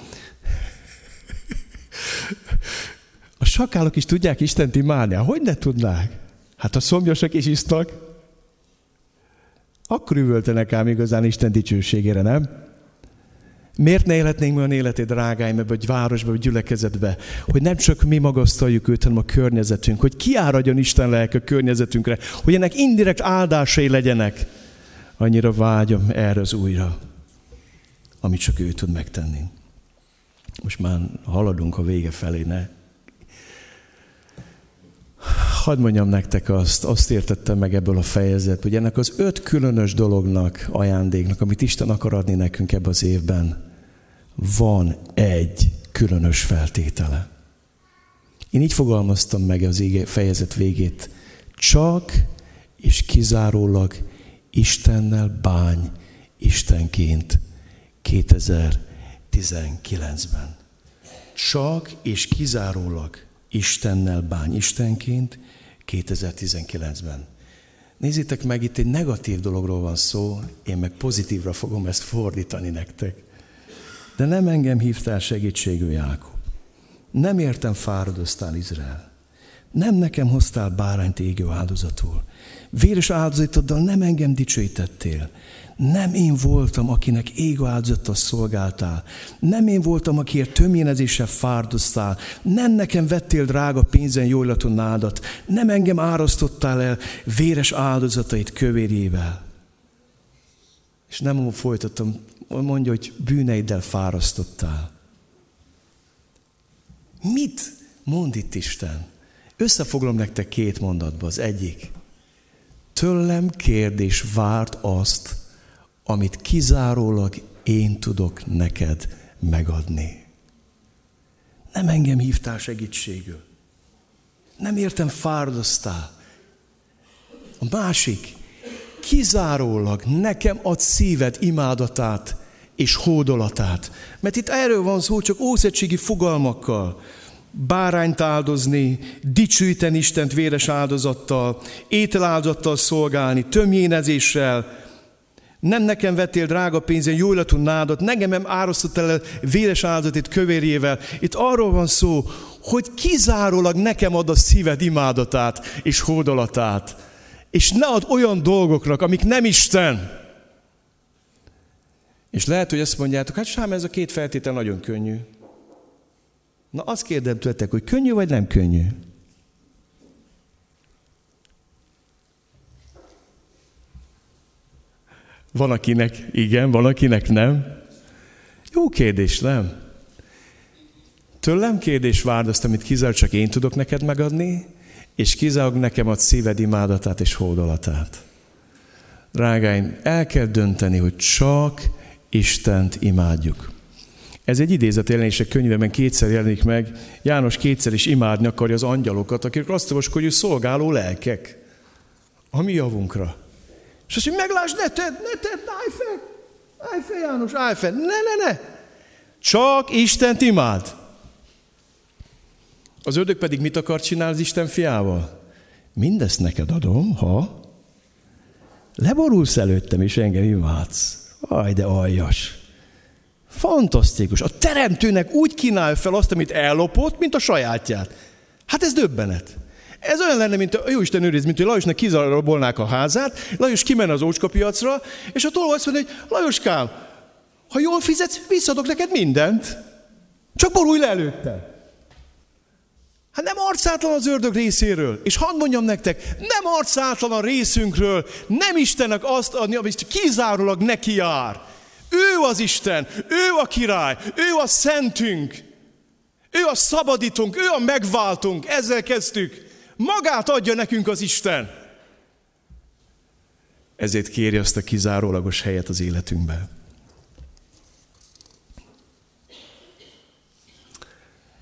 A sakálok is tudják Istent imádni. Hogy ne tudnák? Hát a szomjasak is isztak. Akkor üvöltenek ám igazán Isten dicsőségére, nem? Miért ne élhetnénk olyan életét, drágáim, ebbe városba, vagy gyülekezetbe, hogy nem csak mi magasztaljuk őt, hanem a környezetünk, hogy kiáradjon Isten lelke a környezetünkre, hogy ennek indirekt áldásai legyenek. Annyira vágyom erre az újra, amit csak ő tud megtenni. Most már haladunk a vége felé, ne Hadd mondjam nektek azt, azt értettem meg ebből a fejezet, hogy ennek az öt különös dolognak, ajándéknak, amit Isten akar adni nekünk ebbe az évben, van egy különös feltétele. Én így fogalmaztam meg az fejezet végét. Csak és kizárólag Istennel bány Istenként 2019-ben. Csak és kizárólag Istennel bány Istenként 2019-ben. Nézzétek meg, itt egy negatív dologról van szó, én meg pozitívra fogom ezt fordítani nektek. De nem engem hívtál segítségül, Jákob. nem értem fáradoztál Izrael. Nem nekem hoztál bárányt égő áldozatul. Véres áldozatoddal nem engem dicsőítettél. Nem én voltam, akinek égő áldozattal szolgáltál. Nem én voltam, akiért tömjénezéssel fárdoztál. Nem nekem vettél drága pénzen jólaton nádat. Nem engem árasztottál el véres áldozatait kövérjével. És nem folytatom, mondja, hogy bűneiddel fárasztottál. Mit mond itt Isten? Összefoglalom nektek két mondatba. Az egyik. Tőlem kérdés várt azt, amit kizárólag én tudok neked megadni. Nem engem hívtál segítségül. Nem értem fárdoztál. A másik, kizárólag nekem ad szíved imádatát és hódolatát. Mert itt erről van szó, csak ószegységi fogalmakkal. Bárányt áldozni, dicsőíteni Istent véres áldozattal, ételáldozattal szolgálni, tömjénezéssel, nem nekem vettél drága pénzen, jó illatú nádat, nekem nem árasztottál el véres áldozatit kövérjével. Itt arról van szó, hogy kizárólag nekem ad a szíved imádatát és hódolatát. És ne ad olyan dolgoknak, amik nem Isten. És lehet, hogy azt mondjátok, hát sám ez a két feltétel nagyon könnyű. Na azt kérdem tőletek, hogy könnyű vagy nem könnyű? Van, akinek igen, van, akinek nem. Jó kérdés, nem? Tőlem kérdés várd azt, amit kizárólag csak én tudok neked megadni, és kizárólag nekem ad szíved imádatát és hódolatát. Drágáim, el kell dönteni, hogy csak Istent imádjuk. Ez egy idézet jelenések könyvében kétszer jelenik meg. János kétszer is imádni akarja az angyalokat, akik azt hogy szolgáló lelkek. A mi javunkra. És azt mondja, meglásd, ne tedd, ne tedd, állj fel, állj fel János, állj fel, ne, ne, ne. Csak Istent imád. Az ördög pedig mit akar csinálni az Isten fiával? Mindezt neked adom, ha leborulsz előttem, és engem imádsz. Aj, de aljas. Fantasztikus. A teremtőnek úgy kínál fel azt, amit ellopott, mint a sajátját. Hát ez döbbenet. Ez olyan lenne, mint a jó Isten őriz, mint hogy Lajosnak kizarabolnák a házát, Lajos kimenne az ócskapiacra, és a tolvaj azt mondja, hogy Lajoskám, ha jól fizetsz, visszadok neked mindent. Csak borulj le előtte. Hát nem arcátlan az ördög részéről. És hadd mondjam nektek, nem arcátlan a részünkről, nem Istennek azt adni, amit kizárólag neki jár. Ő az Isten, ő a király, ő a szentünk, ő a szabadítunk, ő a megváltunk, ezzel kezdtük. Magát adja nekünk az Isten. Ezért kéri azt a kizárólagos helyet az életünkbe.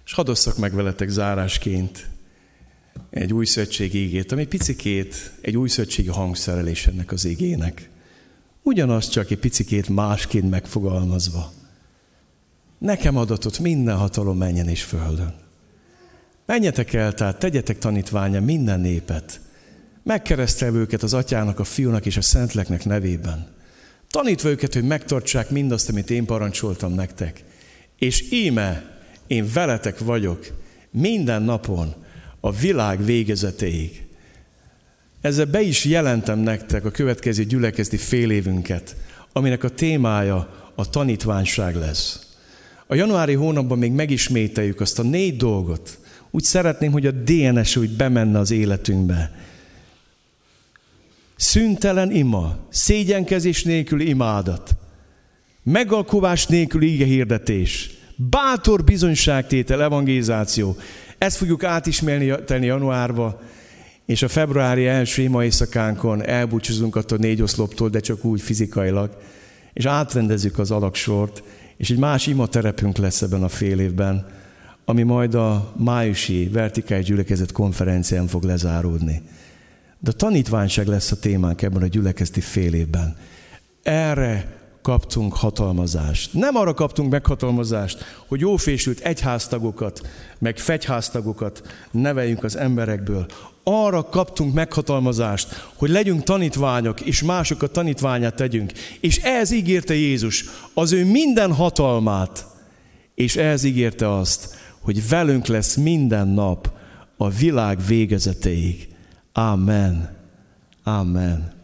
És hadosszak meg veletek zárásként egy új szövetségi ígét, ami picikét egy új szövetségi hangszerelés ennek az igének. Ugyanaz csak egy picikét másként megfogalmazva. Nekem adatot minden hatalom menjen és földön. Menjetek el, tehát tegyetek tanítványa minden népet. Megkeresztelve őket az atyának, a fiúnak és a szentleknek nevében. Tanítva őket, hogy megtartsák mindazt, amit én parancsoltam nektek. És íme, én veletek vagyok minden napon a világ végezetéig. Ezzel be is jelentem nektek a következő gyülekezeti fél évünket, aminek a témája a tanítványság lesz. A januári hónapban még megismételjük azt a négy dolgot, úgy szeretném, hogy a DNS úgy bemenne az életünkbe. Szüntelen ima, szégyenkezés nélkül imádat, megalkovás nélkül ige hirdetés, bátor bizonyságtétel, evangélizáció. Ezt fogjuk átismerni januárba, és a februári első ima éjszakánkon elbúcsúzunk attól négy oszloptól, de csak úgy fizikailag, és átrendezzük az alaksort, és egy más ima terepünk lesz ebben a fél évben, ami majd a májusi vertikális gyülekezet konferencián fog lezáródni. De a tanítványság lesz a témánk ebben a gyülekezeti fél évben. Erre kaptunk hatalmazást. Nem arra kaptunk meghatalmazást, hogy jófésült egyháztagokat, meg fegyháztagokat neveljünk az emberekből. Arra kaptunk meghatalmazást, hogy legyünk tanítványok, és másokat tanítványát tegyünk. És ez ígérte Jézus, az ő minden hatalmát, és ez ígérte azt, hogy velünk lesz minden nap a világ végezeteig. Amen. Amen.